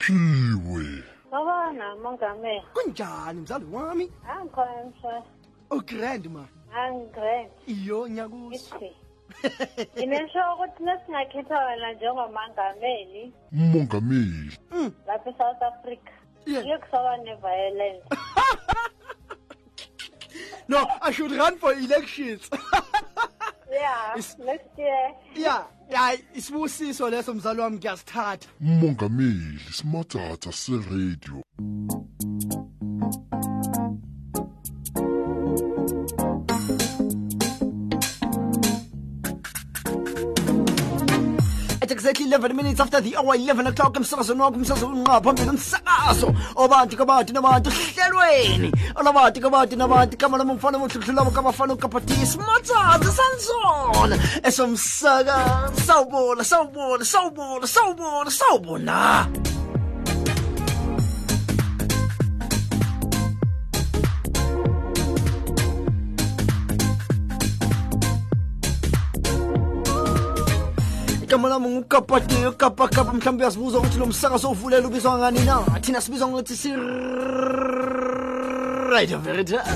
siphiwe Sawubona mongameli. kunjani mzali wami Angikhona mshana. ugrand oh, ma Angigrand. iyo nyakuso Ithi. Nginesho ukuthi nesingakhetha wena njengomongameli umongameli mm. lapha eSouth Africa. Yeah. Yokusoba neviolence. no i should run for elections Yeah, Is- next year. ya hayi isibusiso leso mzali wami ngiyasithatha. Umongameli simathatha seradio. Exactly 11 minutes after the hour 11 o'clock emsakazweni wakho umsakazo unqa phambili umsakazo obantu kabantu nabantu hlelweni olabantu kabantu nabantu kama lama mfana muhle kuhlulabo kabafana ukaphathisa matsatsi sansona esomsaka sawubona sawubona sawubona sawubona sawubona igama lami ngukapati ukapakapa mhlawumbe uyazibuza ukuthi lo msakazo owuvulela ubizwa ngani na. Thina sibizwa ngokuthi si Radio Veritas.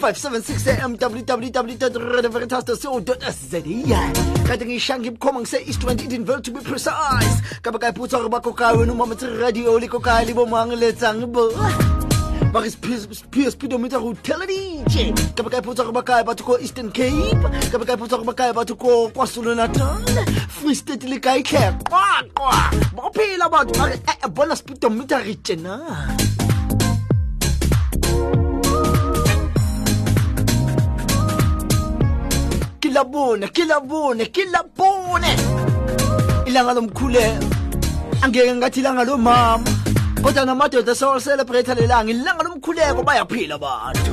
576 am www.radioveritas.co.za kanti ngiyishaya ngibukhoma ngise East 20 Edenville to be precise. Kabe kayiphutha gore bakokayo wena umama tsi radio likokayo libomang letsang bo ko eastern cape. Ka be ka ipotsa gore ba kae batho ko kwazulu natal free state le kae tlhe qwaqwa ba phela batho ba re "Eh, eh, bona speedometer re tjena ke labone ke labone ke labone. Ilanga lomkhuleko angeke ngathi ilanga lomama. Kodwa namadoda sewacelebrate lelanga. Ilanga lomkhuleko bayaphila abantu.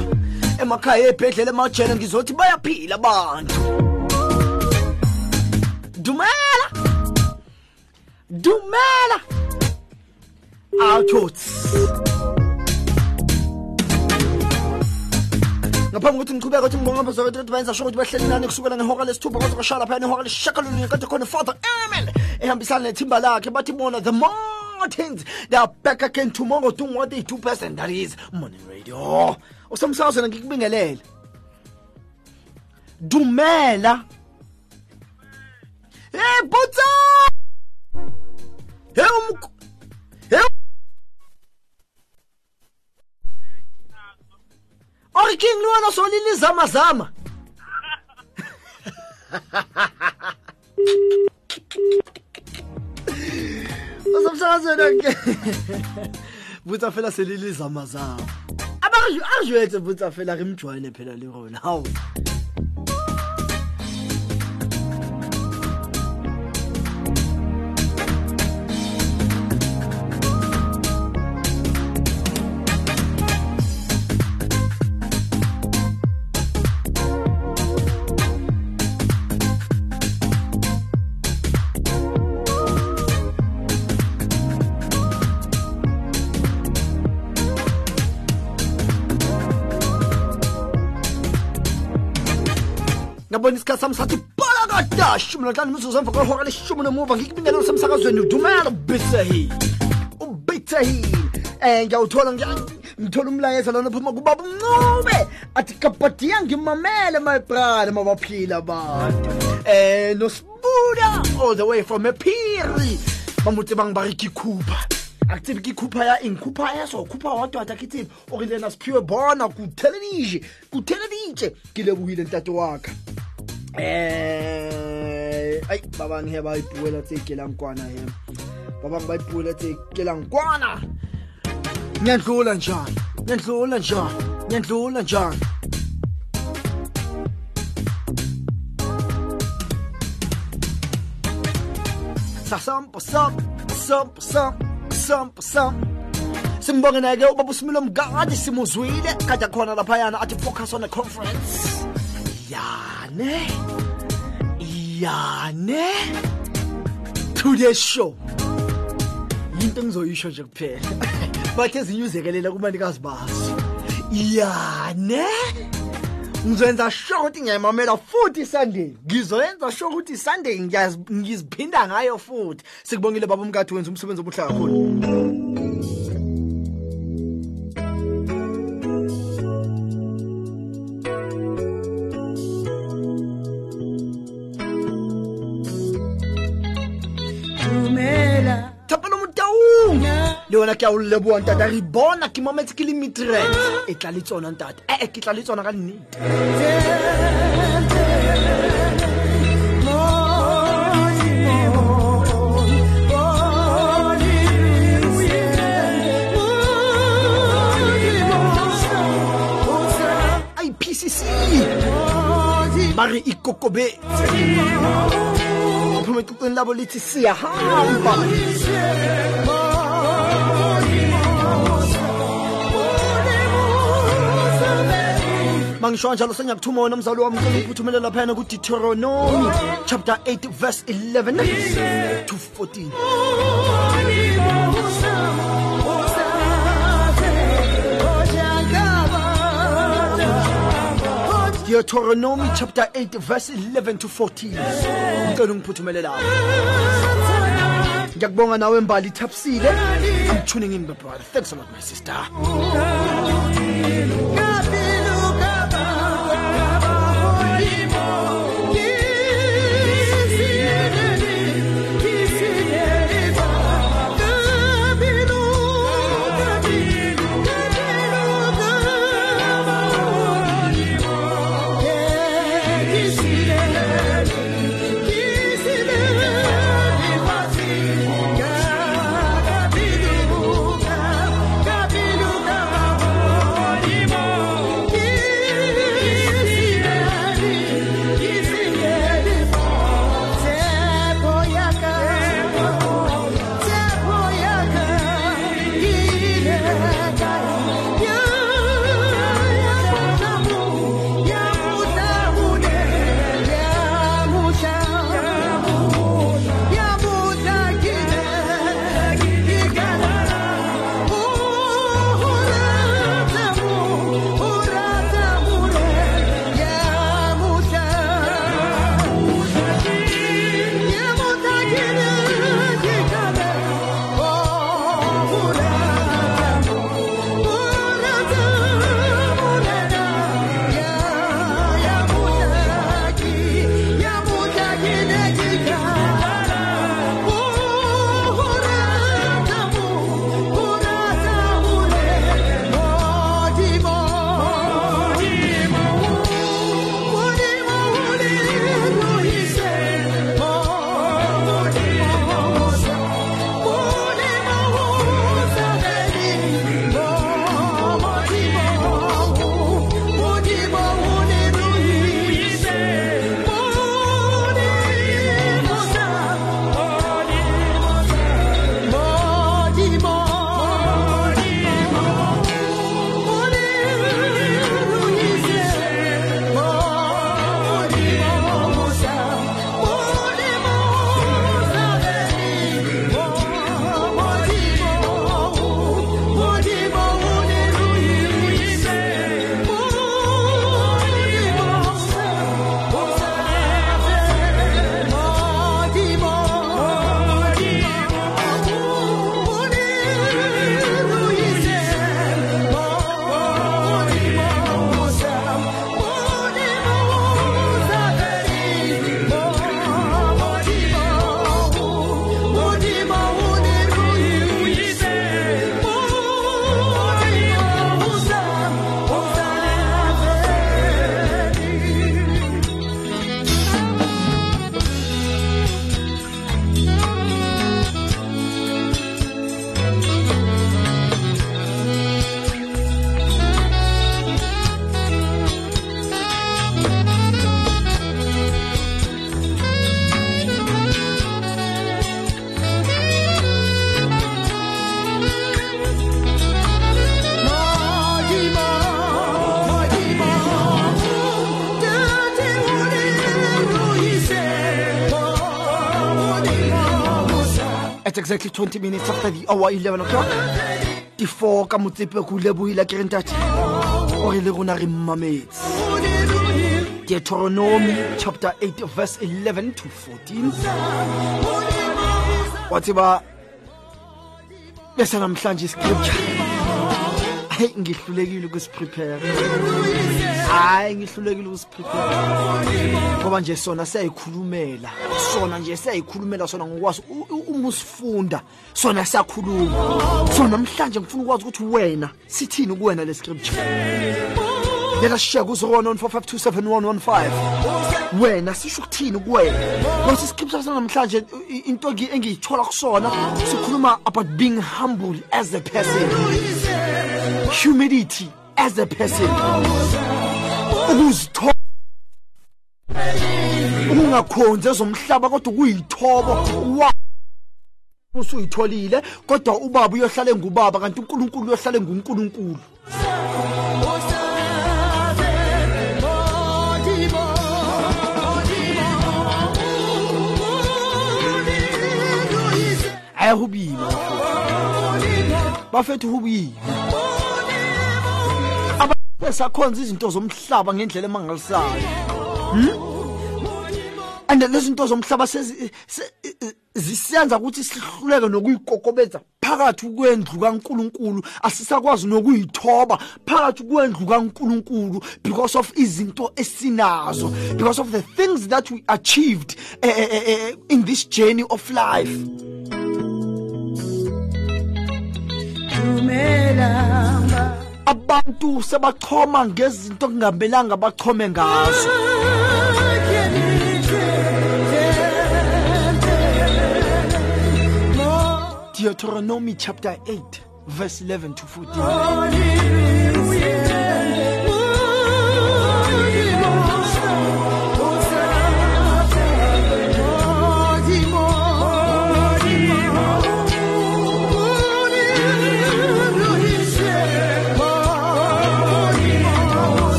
Emakhaya ebhedlela emajele ngizothi bayaphila abantu. Dumela dumela. Awutshothi ngaphambi kokuthi ngichubeke ukuthi ngibonga abazakade ukuthi bayenza sho ukuthi bahleli nani kusukela ngehora lesithupha kwaze kwashaya laphayana ihora lesishakalolunye kade khona father amen ehambisana nethimba lakhe bathi bona the they are back again tomorrow doing what they do best and that is morning radio. Dumela Eh, putain Eh, on... Eh, on... Oriking lona solini zama zama. Usamsakazweni butsafela selilizama zama. Abarju arjwetse butsafela rimjoyine phela le rona. Hawu. Emva kwehora leshumi nomuva ngikubingelelo semsakazweni udumela ubithehile ubithehile um ngiyawuthola ngithola umlayezo lona phuma kubaba athi ngimamele mabaphila abantu um nosibuda all the way from ephiri bamutse bang ba re ke ya eng khupha bona ntate eh ai ba bang he ba ipuela tse kelang kwana he? Ba ba ipuela tse kelang kwana? Nyandlula njani? Nyandlula njani? Nyandlula njani? Sasampo sam sam sampo sam mgadi simuzwile. Kade khona laphayana athi focus on the conference yane? Yane? To the show. Yinto engizoyisho nje kuphela. Bathe ezinye uzekelela kumanikazi bazo. Yane? Ngizoyenza sure ukuthi ngiyayimamela futhi sunday. Ngizoyenza sure ukuthi sunday ngiyazi- ngiziphinda ngayo futhi. Sikubongile baba umkade wenza umsebenzi omuhle kakhulu. Ke a o leboa ntate re bona ke mametse ke le mitrend e tla le tsona ntate. Ee ke tla le tsona ka nnete. Ipcc ba re ikokobetse mangisho kanjalo sengiyakuthuma mzali wami ngicela ukuphuthumelela laphayana kudeuteronomy chapter 8 verse 11 to 14 deuteronomy chapter 8 verse 11 to 14 ngicela ungiphuthumelele lapho ngiyakubonga nawe mbali ithapsile i'm tuning in my brother. Thanks a lot my sister exactly 20 minutes after the hour 11 o'clock. Di 4 ka motsepe ko lebohile ke re ntate. o re le rona re mmametse deuteronomy chapter 8 verse 11 to 14 wa tseba bese namhlanje iscripture hayi ngihlulekile ukusiprepare hayi ngihlulekile ukusiprepare ngoba nje sona siyayikhulumela. Sona nje siyayikhulumela sona ngokwazi u- u- uma usifunda sona siyakhuluma. So namhlanje ngifuna ukwazi ukuthi wena sithini kuwena le scripture. Let us share ku-01145271115 wena sisho ukuthini kuwena? Ngosi iscripture sanamhlanje i- into engi- engiyithola kusona sikhuluma about being humble as a person. humility as a person. Ukuzithoba ungakhonzi ezomhlaba kodwa kuyithobo usuyitholile kodwa ubaba uyohlale ngubaba kanti uNkulunkulu uyohlale nguNkulunkulu. Ayahubima bafethu hubima. Boima abasakhonza izinto zomhlaba ngendlela emangalisayo. And lezi zinto zomhlaba sezi- se- zisenza ukuthi sihluleke nokuyikokobeza phakathi kwendlu kaNkuluNkulu. Asisakwazi nokuyithoba phakathi kwendlu kaNkuluNkulu because of izinto esinazo because of the things that we achieved eh, eh, eh, eh, in this journey of life. Abantu sebachoma ngezinto kungamelanga bachome ngazo. Deuteronomy chapter 8 verse 11 to 14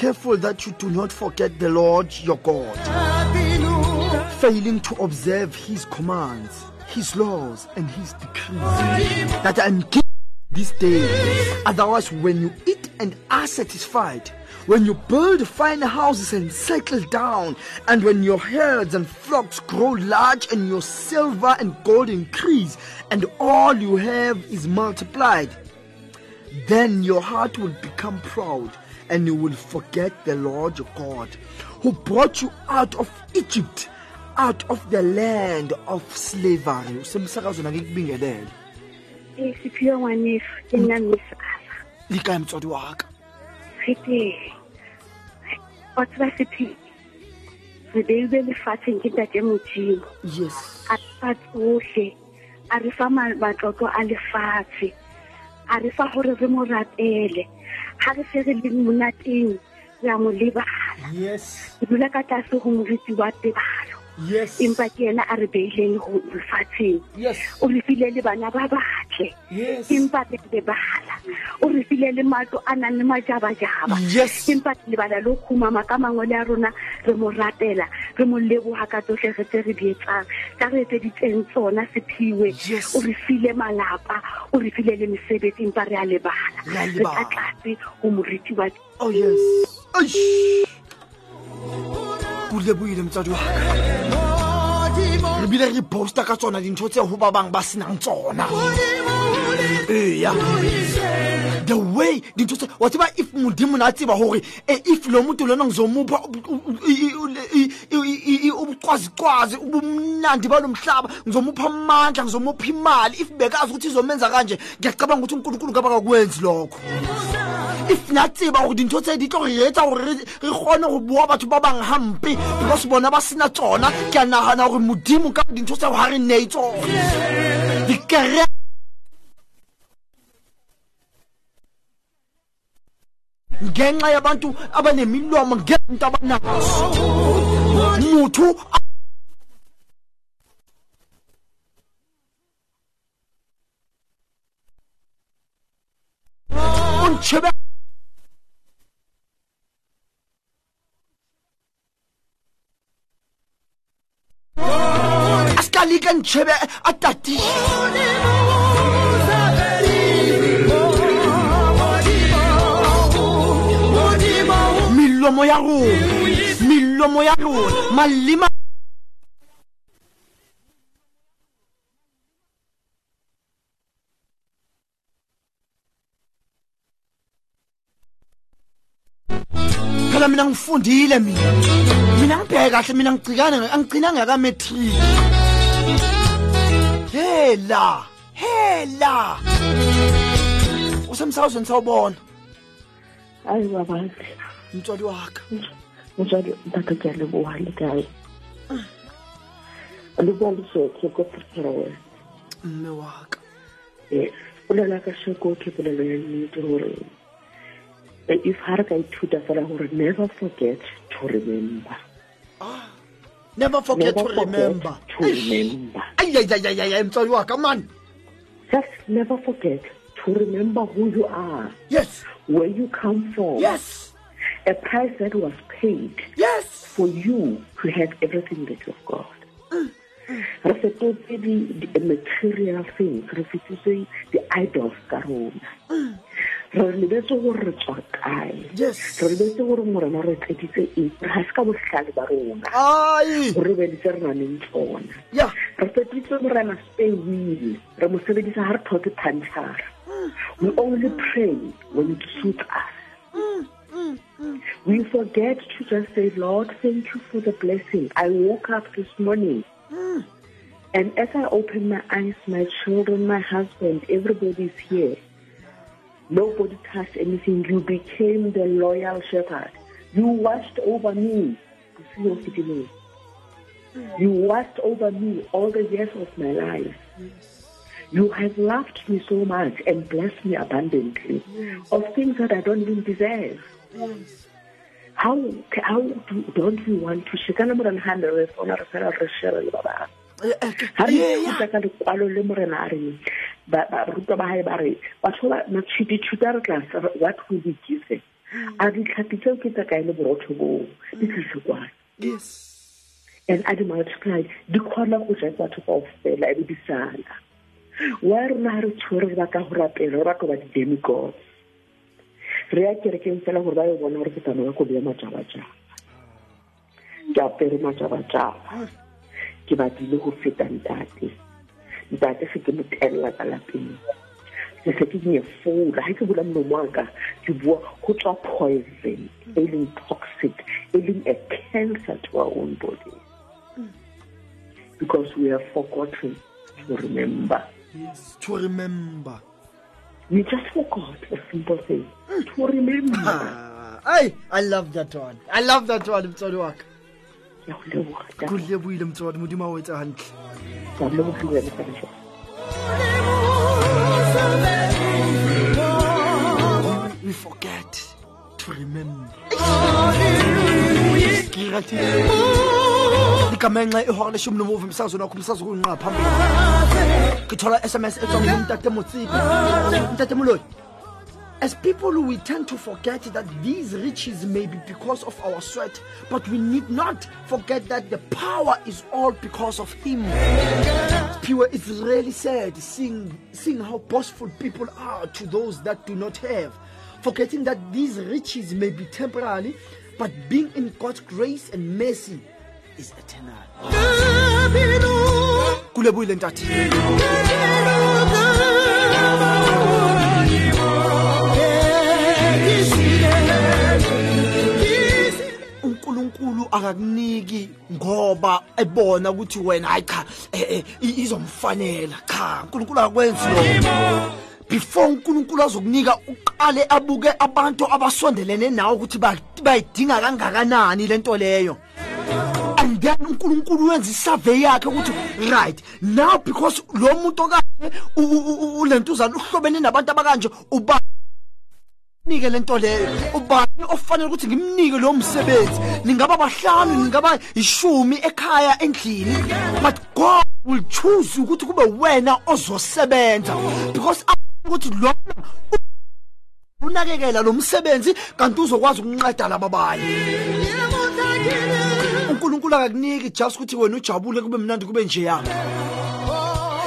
careful that you do not forget the Lord your God, failing to observe his commands, his laws, and his decrees. That I'm giving this day. Otherwise, when you eat and are satisfied, when you build fine houses and settle down, and when your herds and flocks grow large, and your silver and gold increase, and all you have is multiplied, then your heart will become proud and you will forget the Lord your God who brought you out of Egypt out of the land of slavery. Usemsakazweni ngikubingelele Siphiwe ngwaneso ke nna mmisaka likae motswadi wa ka fete wa tseba sephi re beilwe lefatsheng ke ntate modimo. Yes. A re fa tsohle a re fa ma- matlotlo a lefatshe a re fa gore re mo ratele ga re se re le monateng re a mo lebala re dula ka tlase go moretsi wa tebalo empa ke ena a re beileng go lefatsheng. Yes. O re file le bana ba batle. Yes. Empa re lebala o re file le matlo a nang le majabajaba. Yes. Empa ke lebala le khumama ka mangwele a rona re mo ratela re mo leboga ka tsotlhe re tse re di etsang. Tsa re etseditseng tsona sephiwe. Yes. o re file malapa o re file le mesebetsi empa re a lebala. Re re ka tlase go moriti wa oh yes. Eish. o leboile motswadi wa ka re bile re posta ka tsona dintho tse ho ba bang ba senang tsona. Eya. The way dintho tse wa tseba if modimo na a tseba gore eh, if lo muntu lona ngizomupha ubucwazicwazi ubumnandi balo mhlaba ngizomupha amandla ngizomupha imali. If bekazi ukuthi izomenza kanje ngiyacabanga ukuthi unkulunkulu ngaba kakwenzi lokho if natseba gore dintho tse di tlo re etsa gore re re kgone go bua batho ba bang hampe because bona ba sena tsona. Ke a nagana gore modimo ka dintho tseo ga re nnei tsone dikere ngenxa yabantu abanemilomo ngezinto abanazo muthu kaligan çebe atati. Millo moyaru, millo moyaru, malima. kala mina ngifundile mina mina ngibheka kahle mina ngicikane angicinanga kametri hela hela. Usemsakazweni sawubona. Hayi babantu mtswali wakhe motswadi ntate ke a leboga le kae le bua le sotho ko pretoria mme waka yes. Polela ka sheko ke polelo ya nnete gore if ha re ka ithuta fela gore never forget to remember never forget never to remember. to remember. Ayayayayaya mtswali wakhe mani just never forget to remember who you are. Yes. Where you come from. Yes. A price that was paid yes. for you to have everything that you've got. Mm. re fetotse di- material things re fetotse di-idols ka rona mm. Re lebetse gore re tswa kae? Re lebetse gore morena re tleditse eng? Ga se ka botlhale ba rona. Gore be ditse re na leng tsona. Re fetotse morena wheel. Re mo sebedisa ga re tlhoke pantšhara we only pray when it suits us. Mm, mm, mm. We forget to just say lord thank you for the blessing. I woke up this morning. And as i open my eyes my children my husband everybody's here nobody touched anything. You became the loyal shepherd. You watched over me. You watched over me all the years of my life. You have loved me so much and blessed me abundantly of things that I don't even deserve. How how do, don't we want to ne re re re re ithuta ka lekwalo le morena a ba- barutwa ba hae ba re batho ba matshwitithuta re tla what be given. A ditlhapi tseo ke tsa kae le borotho boo? Di tlise kwane yes. And a di multiply di kgona go ja batho kao fela e be di sala. Wa rona ga re tshwere re batla go rapela re batlo ba di-demigods re ya kerekeng fela gore ba yo bona gore ke tsamaya ko beya majabajaba. Ke apere majabajaba ke batlile go feta ntate. Ntate se ke ka lapeng. Ke se ke nyefola ga ke bula waka ke bua go tswa poison e leng toxic e leng a cancer to our own body. Because we have forgotten to remember. Yes to remember. We just forgot a simple thing. To remember. Ah, ai i love that one. I love that one mtswadi waka ke go leboga ko le buile motswadi modimo a o etsa gantle ka lebogiwe lefatshe we forget to remember. Likamenxe ihora leshumi nomuva emsakazweni wakho umsakazi kunqa phambili. Ngithola sms etswa ngumntate motsipi ntate molodi. As people, we tend to forget that these riches may be because of our sweat, but we need not forget that the power is all because of Him. Pure, it's really sad seeing, seeing how boastful people are to those that do not have, forgetting that these riches may be temporary, but being in God's grace and mercy is eternal. Akakuniki ngoba ebona ukuthi wena hayi cha eh, eh, i- izomfanela. Cha uNkulunkulu akakwenzi lokho. Before uNkulunkulu azokunika uqale abuke abantu abasondelene nawe ukuthi ba- bayidinga kangakanani lento leyo. And then uNkulunkulu wenza isurvey yakhe ukuthi right now because lo muntu okanje ulentuzana uhlobene nabantu abakanje uba nike lento leyo ubani ofanele ukuthi ngimnike lo msebenzi? Ningaba bahlanu ningaba ishumi ekhaya endlini? But God will choose ukuthi kube wena ozosebenza. Because ukuthi lona unakekela lo msebenzi kanti uzokwazi ukunqeda laba banye uNkulunkulu akakuniki just ukuthi wena ujabule kube mnandi kube nje yami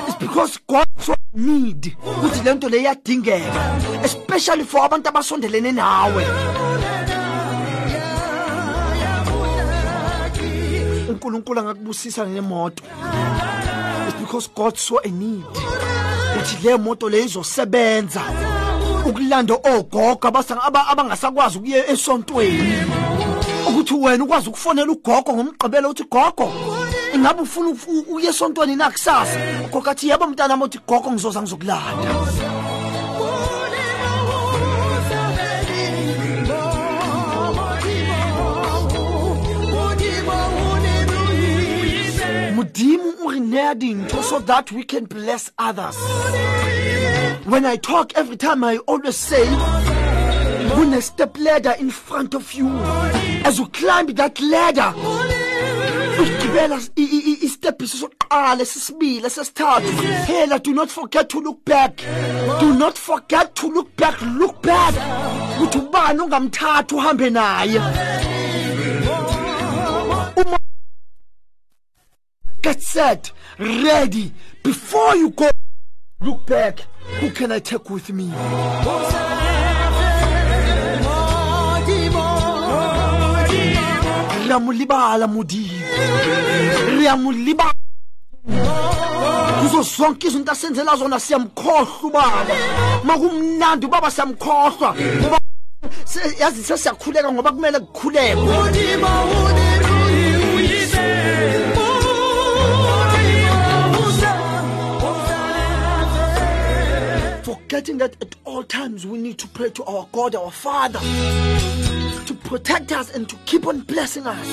it's because God so need ukuthi lento le iyadingeka especially for abantu abasondelene nawe. uNkulunkulu angakubusisa nemoto it's because God saw a need ukuthi le moto le izosebenza ukulanda ogogo abasanga abangasakwazi ukuye esontweni. Ukuthi wena ukwazi ukufonela ugogo ngomgqibelo uthi gogo ingabe ufuna uye esontweni na kusasa? Gogo athi yebo mntana mothi gogo ngizoza ngizokulanda. Modimo o re dintho so that we can bless others. When i talk every time i always say kune step ladder in front of you. As you climb that ladder ugibela istepisi sokuqala sesibili sesithathu. Phela do not forget to look back. Do not forget to look back. Look back. Ukuthi ubani ongamthatha uhambe naye? Uma get set. Ready. Before you go look back. Who can i take with me re a mo libala modimo re a mo libala kuzo zonke izinto asenzela zona siyamkhohlwa ubaba. Makumnandi ubaba siyamkhohlwa. Yazi sesiyakhuleka ngoba kumele kukhulekwe. Forgetting that at all times we need to pray to our God, our Father, to protect us and to keep on blessing us.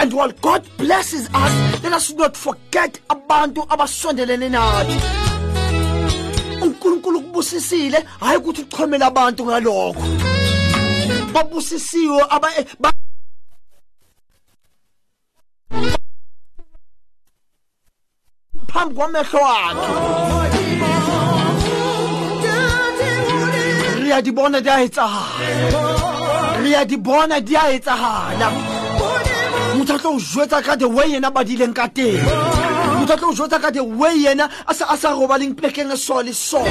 And while God blesses us, let us not forget abantu abasondelene nathi. uNkulunkulu kubusisile hayi ukuthi uchomela abantu ngalokho. Babusisiwe aba eh, ba- phambi kwamehlo wakhe. re a re a di bona di a etsahala. Motho a tlo o jwetsa ka the way yena a badileng ka teng. Motho a tlo o jwetsa ka the way yena a sa a sa robaleng plekeng so le so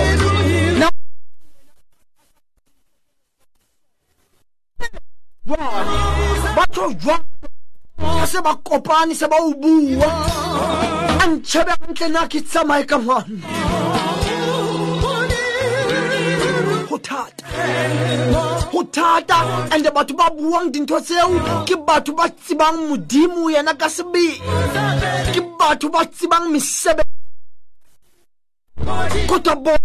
ba tlo jwala se ba kopane se ba o bua. A ntšhebe gantle na ke tsamaye ka ngwana go thata and batho ba buang dintho tseo ke batho ba tsebang modimo yena ka sebele. Ke batho ba tsebang mesebe bo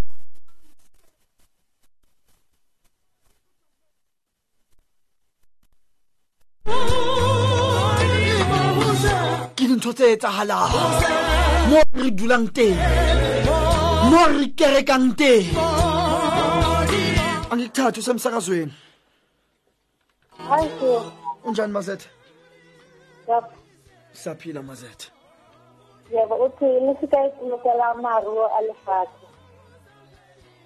ke dintho tse etsagalang mo re dulang teng mo re kerekang teng angikuthatha usemsakazweni. Hayi unjani mazethe yebo siyaphila mazethe yebo uthi nifika ipolokela maruo a lefatshe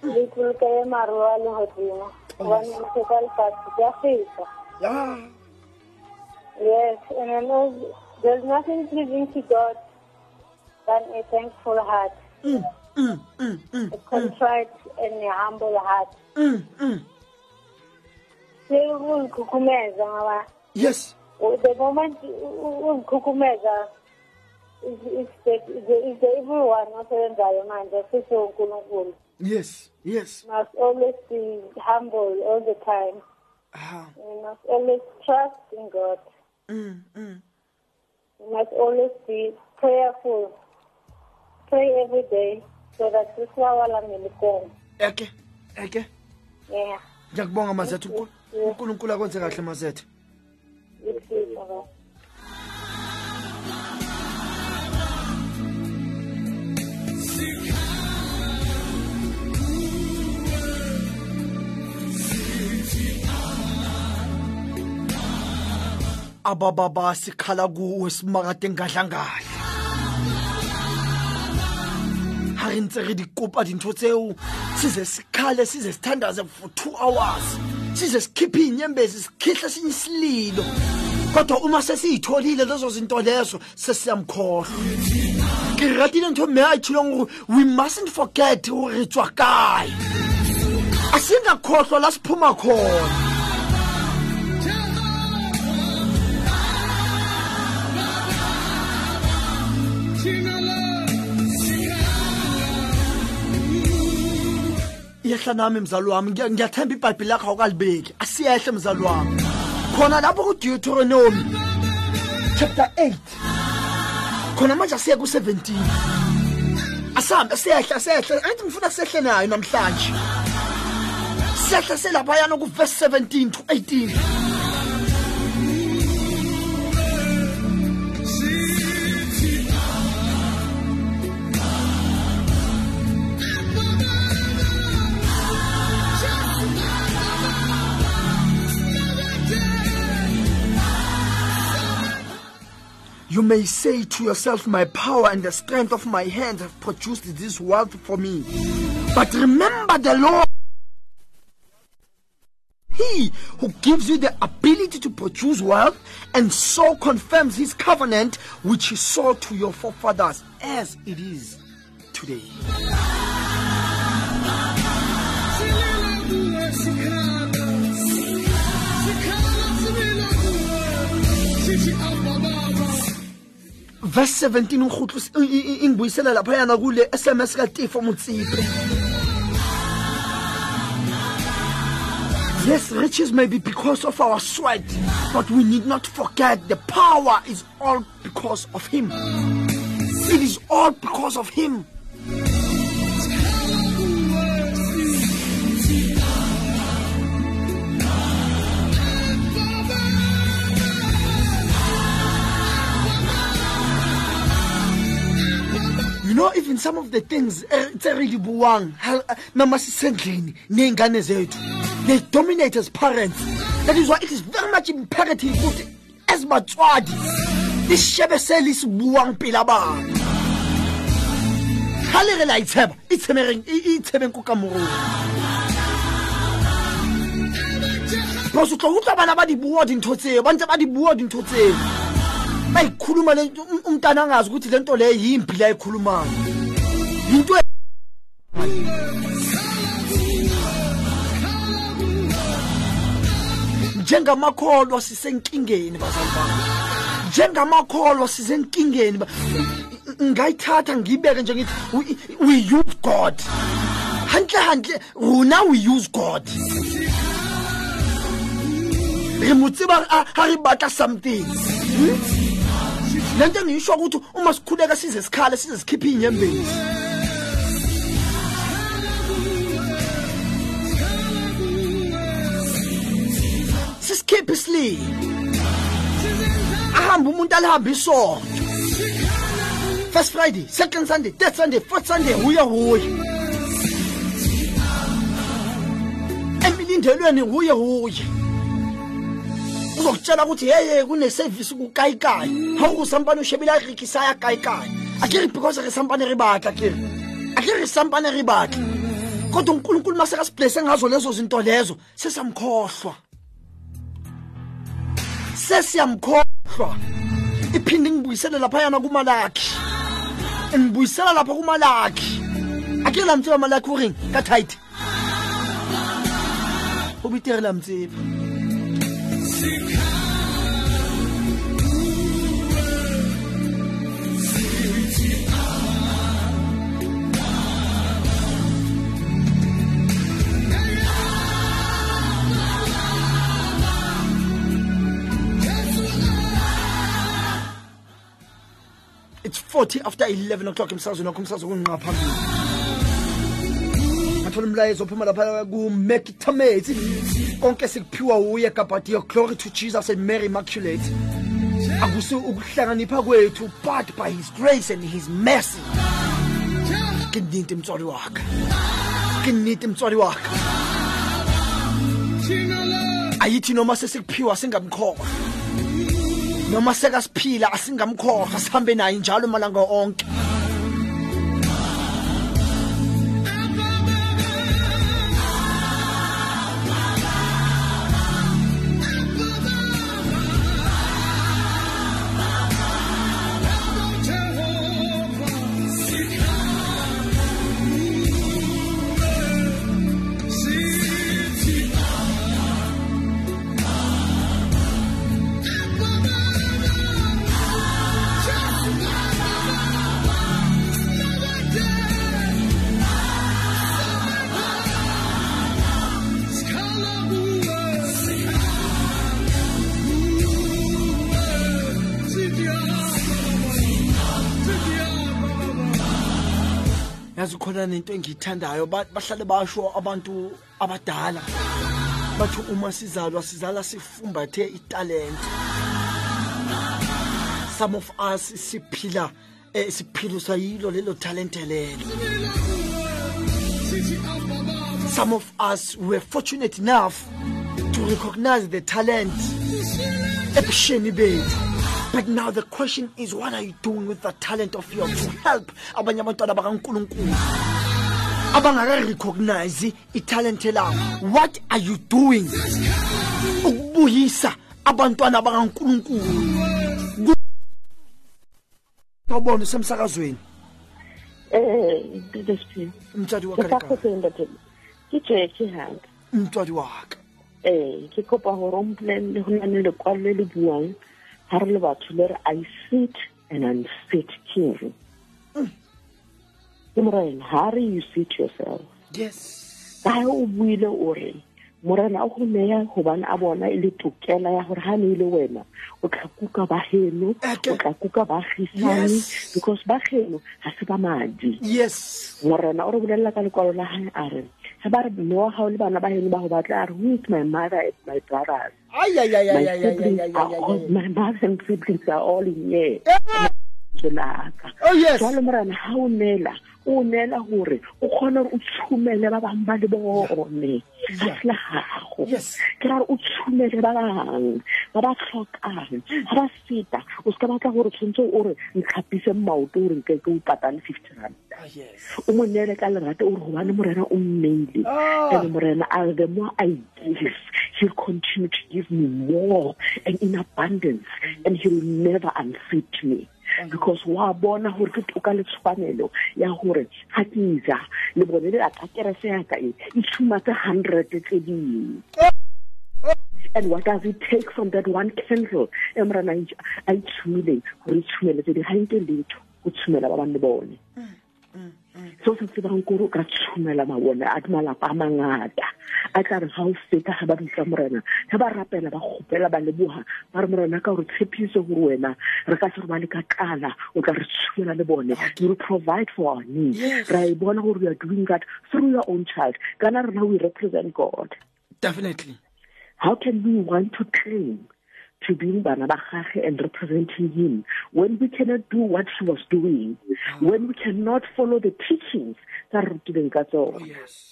le ipolokele maruo a legodimo gobane lefeka lefatshe ke a feta ya. Yes and I know there's nothing pleasing to God. Than a thankful heart. Mm, mm, mm, mm, a contrite and a humble heart. Mm, mm. ngoba yes. The moment ungikhukhumeza is is the the- is the evil one osebenzayo manje futhi uNkulunkulu yes yes. Must always be humble all the time. Ah, you must always trust in God. Mm, mm. you must always be prayerful. Pray every day eke eke. Ngiyakubonga mazethe. Unkulunkulu akwenze kahle mazethe. Abababa sikhala kuwe simakade ngadlangadla re ntse re di kopa dintho tseo. Size sikhale size sithandaze for two hours. Size sikhiphe inyembezi sikhihle sinye isililo. Kodwa uma sesiyitholile lezo zinto lezo sesiyamkhohlwa. Ke ratile ntho mme a itshileng gore we mustn't forget gore re tswa kae. Asingakhohlwa la siphuma khona yehla nami mzali wami. Ngiyathemba ibhayibhile lakho awukalibeki. Asiyehle mzali wami. Khona lapho kudeuteronomy chapter 8 khona manje asiye ku-17 asihambe siyehle siyehle angithi ngifuna sehle nayo namhlanje. Siyehle selaphayana ku-verse 17 to 18 You may say to yourself, My power and the strength of my hand have produced this wealth for me. But remember the Lord. He who gives you the ability to produce wealth and so confirms his covenant which he swore to your forefathers as it is today. Verse 17 ngikhutlus- i- i- i- ingibuyisela laphayana kule sms katifo motsipe Yes, riches may be because of our sweat, but we need not forget the power is all because of Him. It is all because of Him. You know, even some of the things eh, tse re di buang ha- noma sisendlini ney'ngane zethu. They dominate as parents. That is why it is very much imperative ukuthi as batswadi lishebe se le se buang pela bana ga le re la itsheba itshebeng itshebeng ko kamorong because o tlo utlwa bana ba di bua dintho tseo ba ntse ba di bua dintho tseo bayikhuluma le nto um- umntana angazi ukuthi le nto leyo yimpi la ayikhulumayo yinto e- njengamakholwa sisenkingeni bazali bami. Njengamakholwa sisenkingeni ba- ngayithatha ngiyibeke nje ngithi we- we use god. Hantle hantle rona we use god. Re mo tseba ha ha re batla something. Hmm? Le nto engiyisho ukuthi uma sikhuleka size sikhale size sikhiphe iy'nyembezi sisikhiphe isililo ahambe umuntu alihambe isonto. First friday second sunday third sunday fourth sunday huye huye. Emilindelweni huye huye uzokutshela ukuthi heye kunesevisi kukayikayi ga go sampane o shebile a rekisa ya kayikayi a ke re because re sampane re batla kere a ke re sampane re batla kodwa unkulunkulu uma sekasiblese ngazo lezo zinto lezo sesamkhohlwa sesiyamkhohlwa. Iphinde ngibuyisele laphayana kumalakhi ngibuyisela lapha kumalakhi ake la mtseba malakhi o reng ka tight go betere la mtseba it's 40 after 11 o'clock. I'm sorry, no, I'm sorry, athola umlayezo ophuma lapha kumekitamethi konke sikuphiwa uye kabhati your glory to jesus and mary immaculate. Akusi ukuhlakanipha kwethu but by his grace and his mercy. Ke nnete mtswadi waka ke nnete mtswadi waka ayithi noma sesikuphiwa singamkhohlwa. Noma sekasiphila asingamkhohlwa sihambe naye njalo malanga onke. Yazi khona nento engiyithandayo ba- bahlale basho abantu abadala. Bathi uma sizalwa sizala sifumbathe italente. Some of us siphila eh, siphilo sayilo lelo talente lelo. Some of us were fortunate enough to recognize the talent. Ebusheni bethu. But now the question is what are you doing with the talent of yours to help? Abanye abantwana bakankulunkulu. Abangaka-recognize italente labo what are you doing? Ukubuyisa abantwana bakankulunkulu. Awubona usemsakazweni. Umtswadi umtswadi waka Eh, ke kopa gore o mpolelle go na le lekwalo le le buang ga re le batho le re I sit and unfit king. Ke morena, ha re you sit yourself. yes. Ka o buile o re morena o go neya gobane a bona e le tokela ya gore ga ne e le wena o tla kuka bageno o tla kuka baagisane because bageno ga se ba madi. Yes. Morena o re bolelela ka lekwalo la gae a re ga ba re gago le bana ba heno ba go batla a re who is my mother and my brothers Ay, ay, ay, ay, my ay, ay, ay, siblings are all my mother and siblings are all in here eh! Laka oh yes. Jalo morena ga o neela o neela gore o kgone gore o tshumele ba bangwe ba le bone ga se le gago Yes. ke ra gore o tshumele ba bangwe ba ba tlhokang ga ba feta o se ka batla gore tshwanetse o re ntlhapise maoto gore nke ke o patale fifty rand. Yes. O mo neele ka lerate o re gobane morena o mmeile. Ah. and morena a the more i give he'll continue to give me more and in abundance and he'll never unfit me because wa bona gore ke toka le tshwanelo ya gore ga ke ja le bone le aka kerese yaka e e tshumatse hundred tse dingwe and what does it take from that one candle? E morena a itshumile gore e tshumele tse di ga nke letho o tshumela ba bang le bone seo se tsebang kore o ka tshumela mabone a malapa a mangata. A tla re ga o feta ga ba bitsa morena ga ba rapela ba kgopela ba leboga ba re morena ka gore tshepiso gore wena re ka se re ba le ka tlala o tla re tshumela le bone. You will provide for our needs. Yes. ra e bona gore you are doing that through your own child. Kana rena we represent god. Definitely. How can we want to claim to being bana and representing him. When we cannot do what he was doing mm. when we cannot follow the teachings tsa re rutileng ka tsone yes.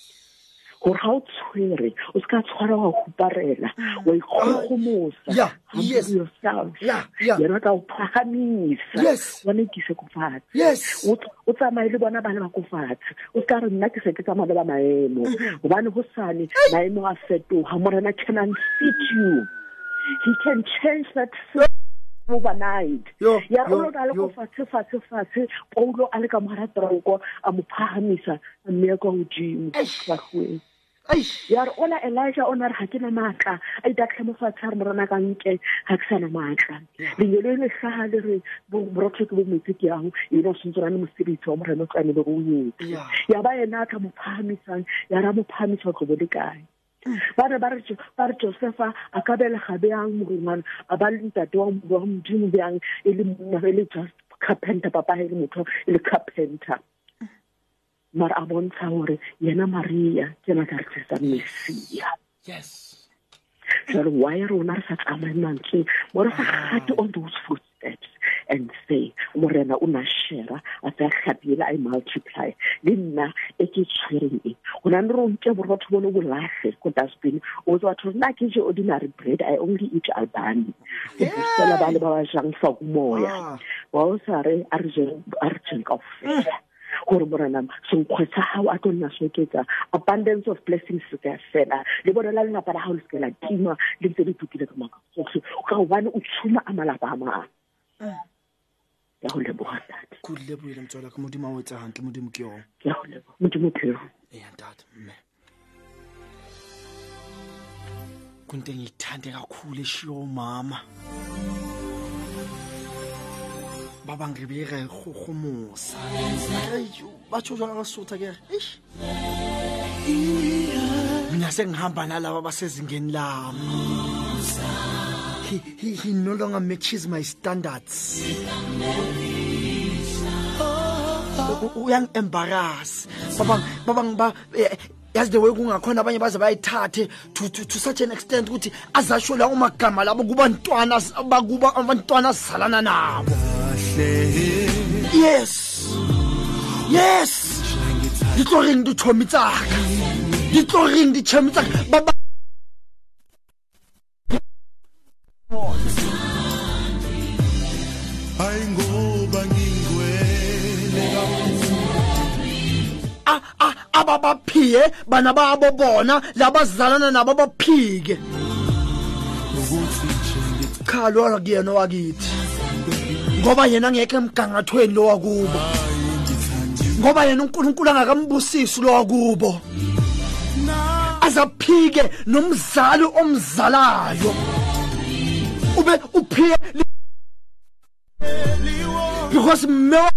Gore ga o tshwere o se ka tshwara wa huparela mm. wa ikgogomosa yes. yourself. Yeah, yeah. yena tla o phagamisa Yes. wa nekise ko fatshe. Yes. O ts- o tsamaye le bona bana ba ko fatshe. O ska re nna ke se ke tsamaya le ba maemo. Mm-hmm. Gobane go sane maemo a fetoga morena can unfit you he can change that fit overnight. Ya re yo, o lo na le yo. go fatshe fatshe fatshe paulo a le ka mogara tronko a mo phagamisa a mme kwa godimo gagweng ya re ola elijah o na re ga ke na maatla a itatlhe mo fatshe a re morena ka nke ga ke sa na maatla lenyelo le tlhaga le re borotho ke bo metsi ke yang ene o o na le mosebetsi wa morena o tlamele go o etse. Ya. Ba ena a tla mo ya ra mo phagamisa tlo bo le kae ba re ba re Jo- ba re josefa a ka belega bjang morongwana a ba le ntate wa mo- wa modimo bjang? E le monna e le just carpenter papa e le motho e le carpenter. Mara a bontsha gore yena maria ke na ka re tlisa messia. Yes. Jalo why rona re sa tsamaye mantsweng mo re sa gate on those footsteps. And say morena o na shera a sa kgapile i multiply. Le nna e ke tshwereng e go na le re o nke borotho bone bolage ko dustbin. O tse batho nna ke je ordinary bread? I only eat Albany. Busela ba le ba ba jang fa ko moya. Ah. wa o sa re a re jeng a re jeng kaofela. Gore morena senkgwe sa gago a tlo nna se oketsa abundance of blessings se ka fela. Le bone la lelapa la gago le seke la tima le ntse le tukile ka maka tsotlhe ka gobane o tshuma a malapa a mang ya go leboga tate ko leboile motswala ka modimo a o etsa gantle modimo ke yone ya go leboga modimo phero eya ntata mme. Kunto engiyithande kakhulu eshiyo umama baba ngibeka ihohomosa batsho jwala kasutha ke. Eish. Mina sengihamba nalaba basezingeni lami he, he, he no longer matches my standards. Uyangi-embarrass babang babang ba eh, yazi the way kungakhona abanye baze bayithathe to, to, to such an extent ukuthi azasho lawo magama labo kubantwana bakuba abantwana azalana nabo. Yes. Yes. Di tlo reng ditšhomi tsaka di tlo reng ditšhomi tsaka ababaphiye bana babo bona labazalana nabo baphike. Khalwa kuyena wakithi. Ngoba yena ngekho emgangathweni lo wakubo. Ngoba yena unkulunkulu angakambusisi lo wakubo. Azaphike nomzali omzalayo. Ube uphiye li- because mme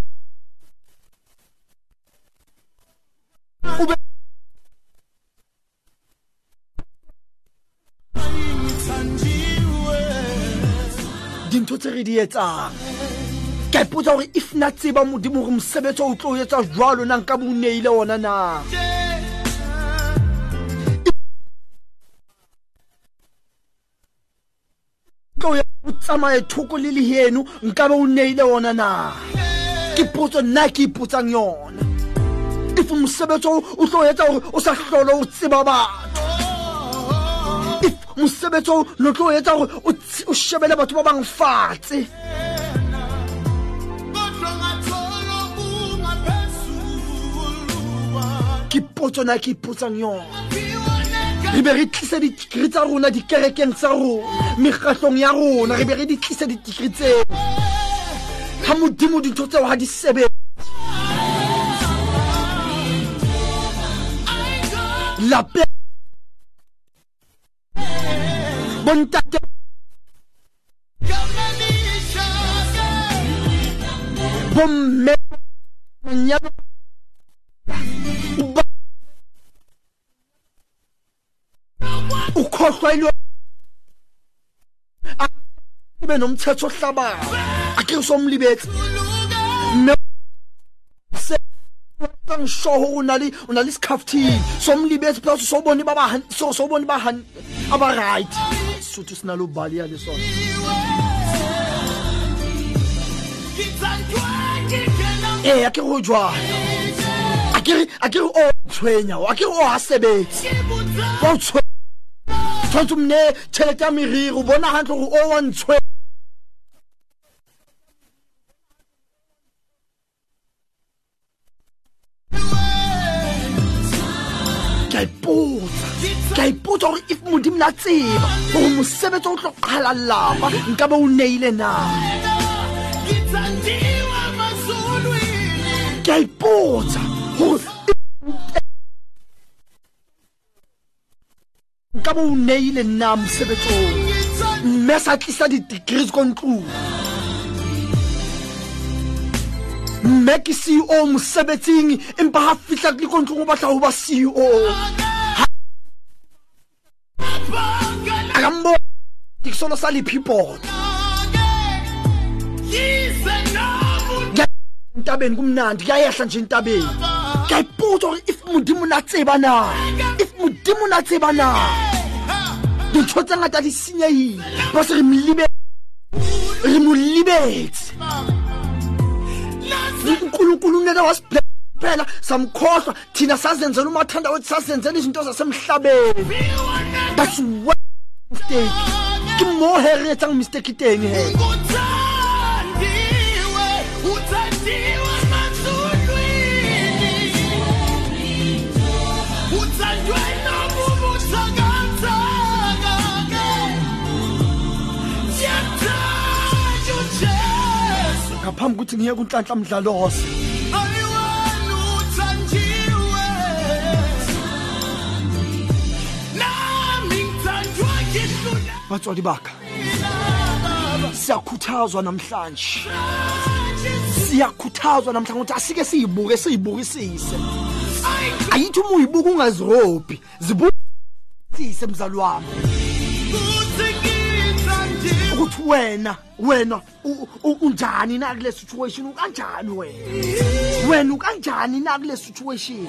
dintho tse re di etsang. Ka ipotsa gore if na tseba modimo gore mosebetsi o tlo o etsa jwalo na nka bo o neile ona na? Tlo ya o tsamaye thoko le leheno nka be o neile ona na? Ke potso nna ke ipotsang yona. If mosebetsi o o tlo etsa gore o sa tlhole o tseba batho. if mosebetsi o no tlo etsa gore o shebele batho ba bang fatshe. Ke potso na ke ipotsang yona. Re be re tlisa ditikri tsa rona dikerekeng tsa rona mekgatlong ya rona. Re be re di tlisa ditikri tseo. Ga modimo dintho tseo ga di sebetse lape bontate contate. Ponme mañana. ukhohlwa ube nomthetho ohlabayo ake usomlibetsi ngishoho unali unali isikhafthini somlibetsi plus sobona baba sobona abahanti sutu sinalo balia lesono ee akere o jwale akere o tshwenya akere o ha tshwantse mne tšhelete ya meriro bona gantle gore o wa ka ipotsa ka ipotsa gore if na tseba. Gore mosebetsi o tlo qhala lapa nka be o neile na? Ke a ipotsa gore nka bo o neile nna mosebetsong mme sa tlisa di-degrees ko ntlong. Mme ke ceo mosebetsing empa ga fitlha le ko ntlong o batla go ba ceo solo sa lephipona ntabeni kumnandi. Kuyayehla nje if modimo na tseba na? If modimo na? Tseba na dintho tse ngata di re mo samkhohlwa. Thina sazenzela umathanda wethu sazenzela izinto zasemhlabeni. That's ke mo here re etsang mistake teng he Uthandiwe, uthandiwe mazulwini. Uthandwe nobubi uthakathaka-ke. Siyakuthanda uJesu. ngaphambi ukuthi ngiye kunhlanhla batswadi bakha siyakhuthazwa namhlanje. Siyakhuthazwa namhlanje ukuthi asike siyibuke siyibukisise. Ayithi uma uyibuka ungazirobhi zibukisise mzali wami. Ukuthi ngithandiwe. ukuthi wena wena u- u- unjani na kule situation? Ukanjani wena? Wena ukanjani na kule situation?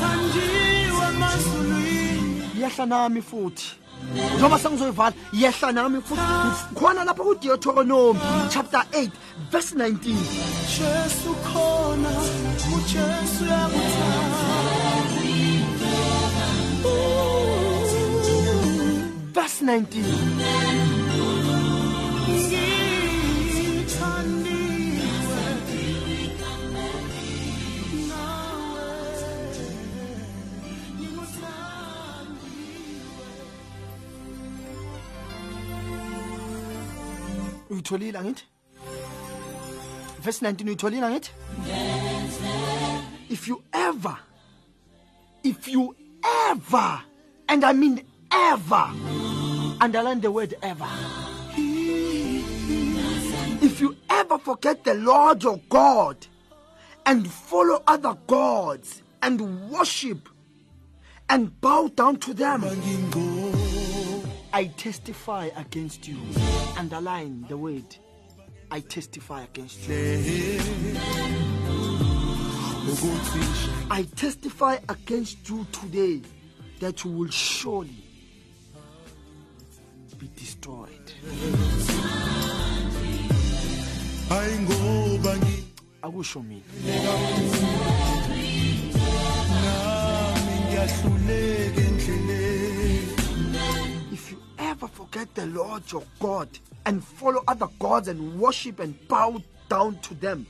Ngithandiwe emazulwini. yehla nami futhi. Njengoba sengizoyivala yehla nami futhi. Khona lapha kuDeuteronomy chapter 8 verse 19 Jesu khona, uJesu uyakuthanda. verse 19 uyitholile angithi verse 19 uyitholile angithi if you ever if you ever and i mean ever underline the word ever. If you ever forget the lord your god and follow other gods and worship and bow down to them I testify against you. Underline the word. I testify against you. I testify against you today that you will surely be destroyed. hayi ngoba ngi- akusho forget the lord your god and follow other gods and worship and bow down to them.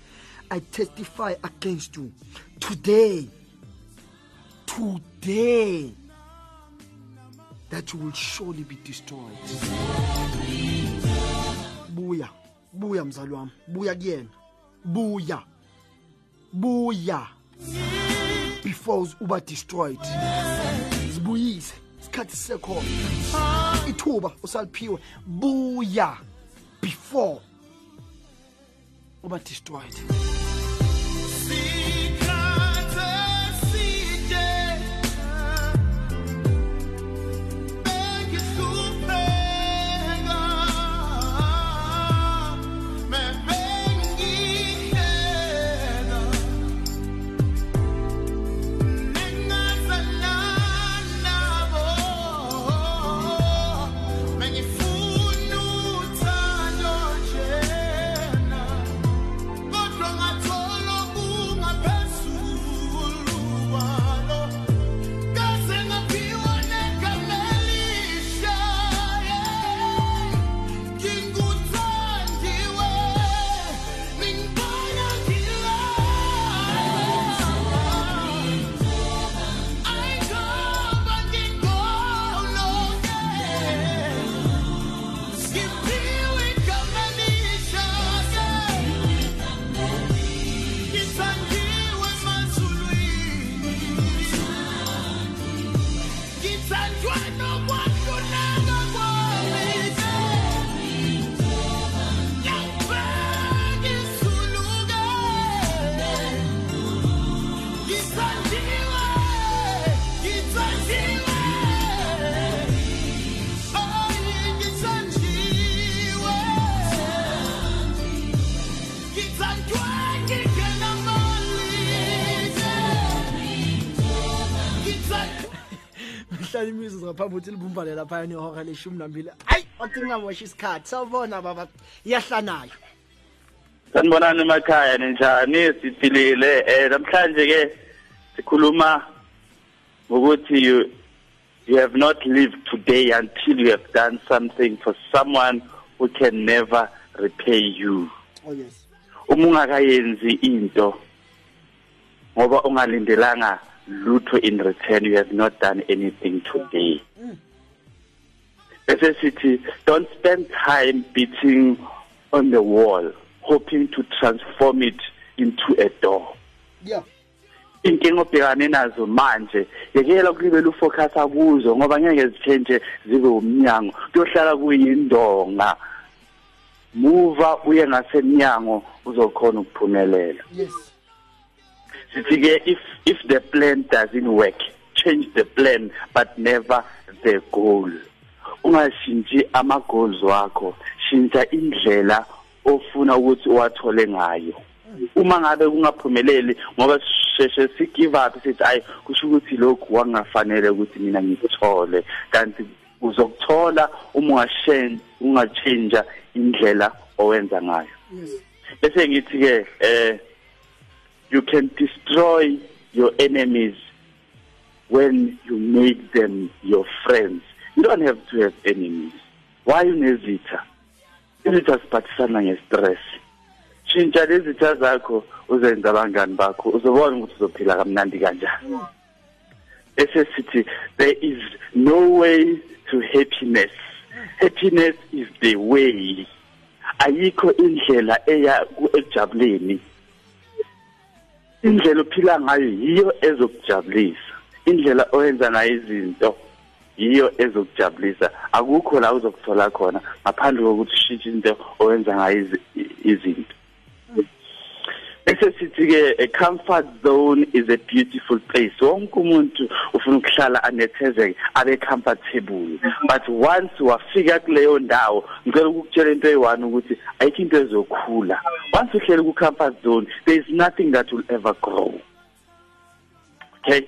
I testify against you. Today today that you will surely be destroyed. Buya buya mzali wami. Buya kuyena. Buya buya. Before uba destroyed zibuyise isikhathi sisekhona ithuba usaliphiwe. Buya before. Uba destroyed ngaphambi ukuthi libumbane laphaya nehora leshumi nambili. Hayi wathi ngingamosha isikhathi. Sawubona baba. Iyahlanayo. Sanibonani emakhaya ninjani? Siphilile. Eh namhlanje ke sikhuluma ngokuthi you you have not lived today until you have done something for someone who can never repay you. Oh yes. Uma ungakayenzi into ngoba ungalindelanga lutho in return you have not done anything today. Bese sithi don't spend time beating on the wall hoping to transform it into a door. Yeah. Inkinga obhekane nazo manje yekela ukulibela ufocus kuzo ngoba ngeke zichange zibe umnyango. Kuyohlala kuyindonga. Muva uye ngasemnyango uzokhona ukuphumelela. Yes. Sithi ke if if the plan doesn't work change the plan but never the goal. Ungashintshi ama goals wakho shintsha indlela ofuna ukuthi uwathole ngayo. Uma ngabe kungaphumeleli ngoba sheshe si give up sithi ayi kusho ukuthi lokhu wangafanele ukuthi mina ngikuthole. Kanti uzokuthola uma ungachange indlela owenza ngayo. Bese ngithi ke eh you can destroy your enemies when you make them your friends. You don't have to have enemies. Why unezitha izitha siphathisana ngestress. Shintsha lezitha zakho uzenza abangani bakho uzobona ukuthi uzophila kamnandi kanjani. Bese sithi there is no way to happiness. Happiness is the way. Ayikho indlela eya ku- ekujabuleni indlela ophila ngayo yiyo ezokujabulisa. Indlela oyenza ngayo izinto yiyo ezokujabulisa. Akukho la uzokuthola khona ngaphandle kokuthi ushintshe into owenza ngayo izi- izinto. Bese sithi ke a comfort zone is a beautiful place. Wonke umuntu ufuna ukuhlala anethezeke abe comfortable. But once wafika kuleyo ndawo ngicela ukukutshela into eyi-one ukuthi ayikho into ezokhula. Once uhleli ku-comfort zone there is nothing that will ever grow. Okay?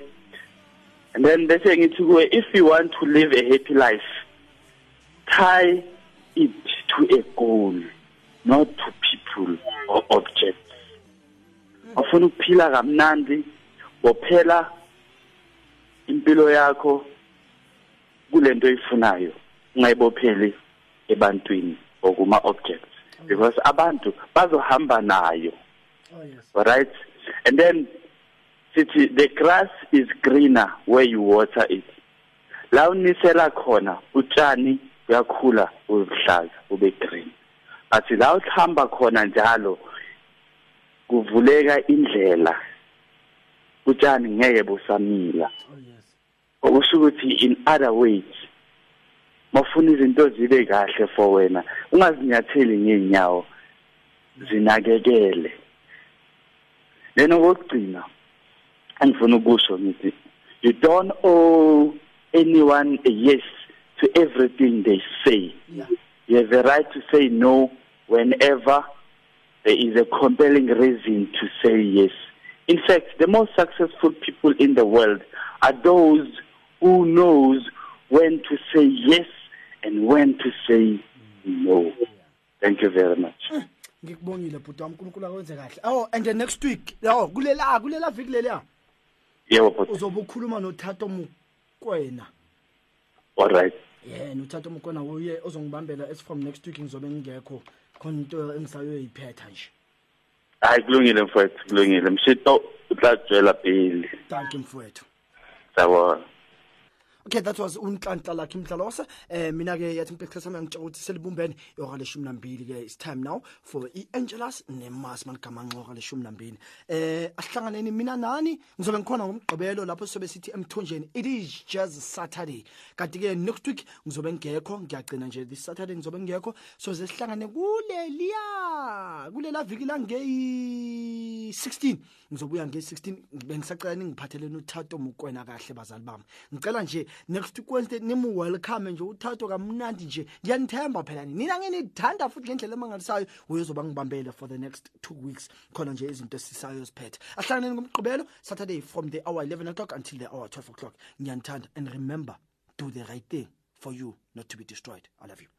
And then bese ngithi kuwe if you want to live a happy life tie it to a goal not to people or objects ufuna ukuphila kamnandi bophela impilo yakho kulento oyifunayo ungayibopheli ebantwini okuma objects because abantu bazohamba nayo oh yes. right and then sithi the grass is greener where you water it. La unisela khona utshani uyakhula ubuhlaza ube green. But la uthamba khona njalo kuvuleka indlela. Utshani ngeke busamila. Oh yes. Okusho ukuthi in other ways mafuna izinto zibe kahle for wena ungazinyatheli ngeenyawo zinakekele. Lena kokugcina angifuna ukusho ngithi you don't owe anyone a yes to everything they say. Yeah. You have a right to say no whenever there is a compelling reason to say yes. In fact, the most successful people in the world are those who knows when to say yes and when to say no. Thank you very much. Hmm. ngikubongile bhuti wami unkulunkulu akwenze kahle oh and the next week oh kulela kulela viki leliya Yeah, but uzobe ukhuluma nothato mokoena all right. yeah nothato mokoena uye ozongibambela as from next week ngizobe ngingekho khona into engisayoyiphetha nje Hayi kulungile mfowethu, kulungile. Mshito utlajwela pheli. thank you mfowethu Sawona. Okay that was unhlanhla lakhe imdlalose eh mina ke yathi ngiphethe sami ngitshela ukuthi selibumbene ihora leshumi nambili ke it's time now for i-angelus nemas maligama nxoka leshumi nambili eh asihlanganeni mina nani? Ngizobe ngikhona ngomgqibelo lapho sizobe sithi emthonjeni it is just saturday. Kanti ke next week ngizobe ngekho ngiyagcina nje this saturday ngizobe ngekho. So ze sihlangane kuleliya kulela viki langeyi 16 ngizobuya nge-16 bengisacela ningiphatheleni uthato mukwena kahle bazali bami. Ngicela nje next wednesday nimu-welcome nje uthato kamnandi nje. Ngiyanithemba phela ni. Nina ngenithanda futhi ngendlela emangalisayo. Uyozoba ngibambele for the next two weeks. Khona nje izinto esisayo ziphethe. Ahlanganeni ngomgqibelo saturday from the hour 11 o'clock until the hour 12 o'clock. Ngiyanithanda and remember do the right thing for you not to be destroyed. I love you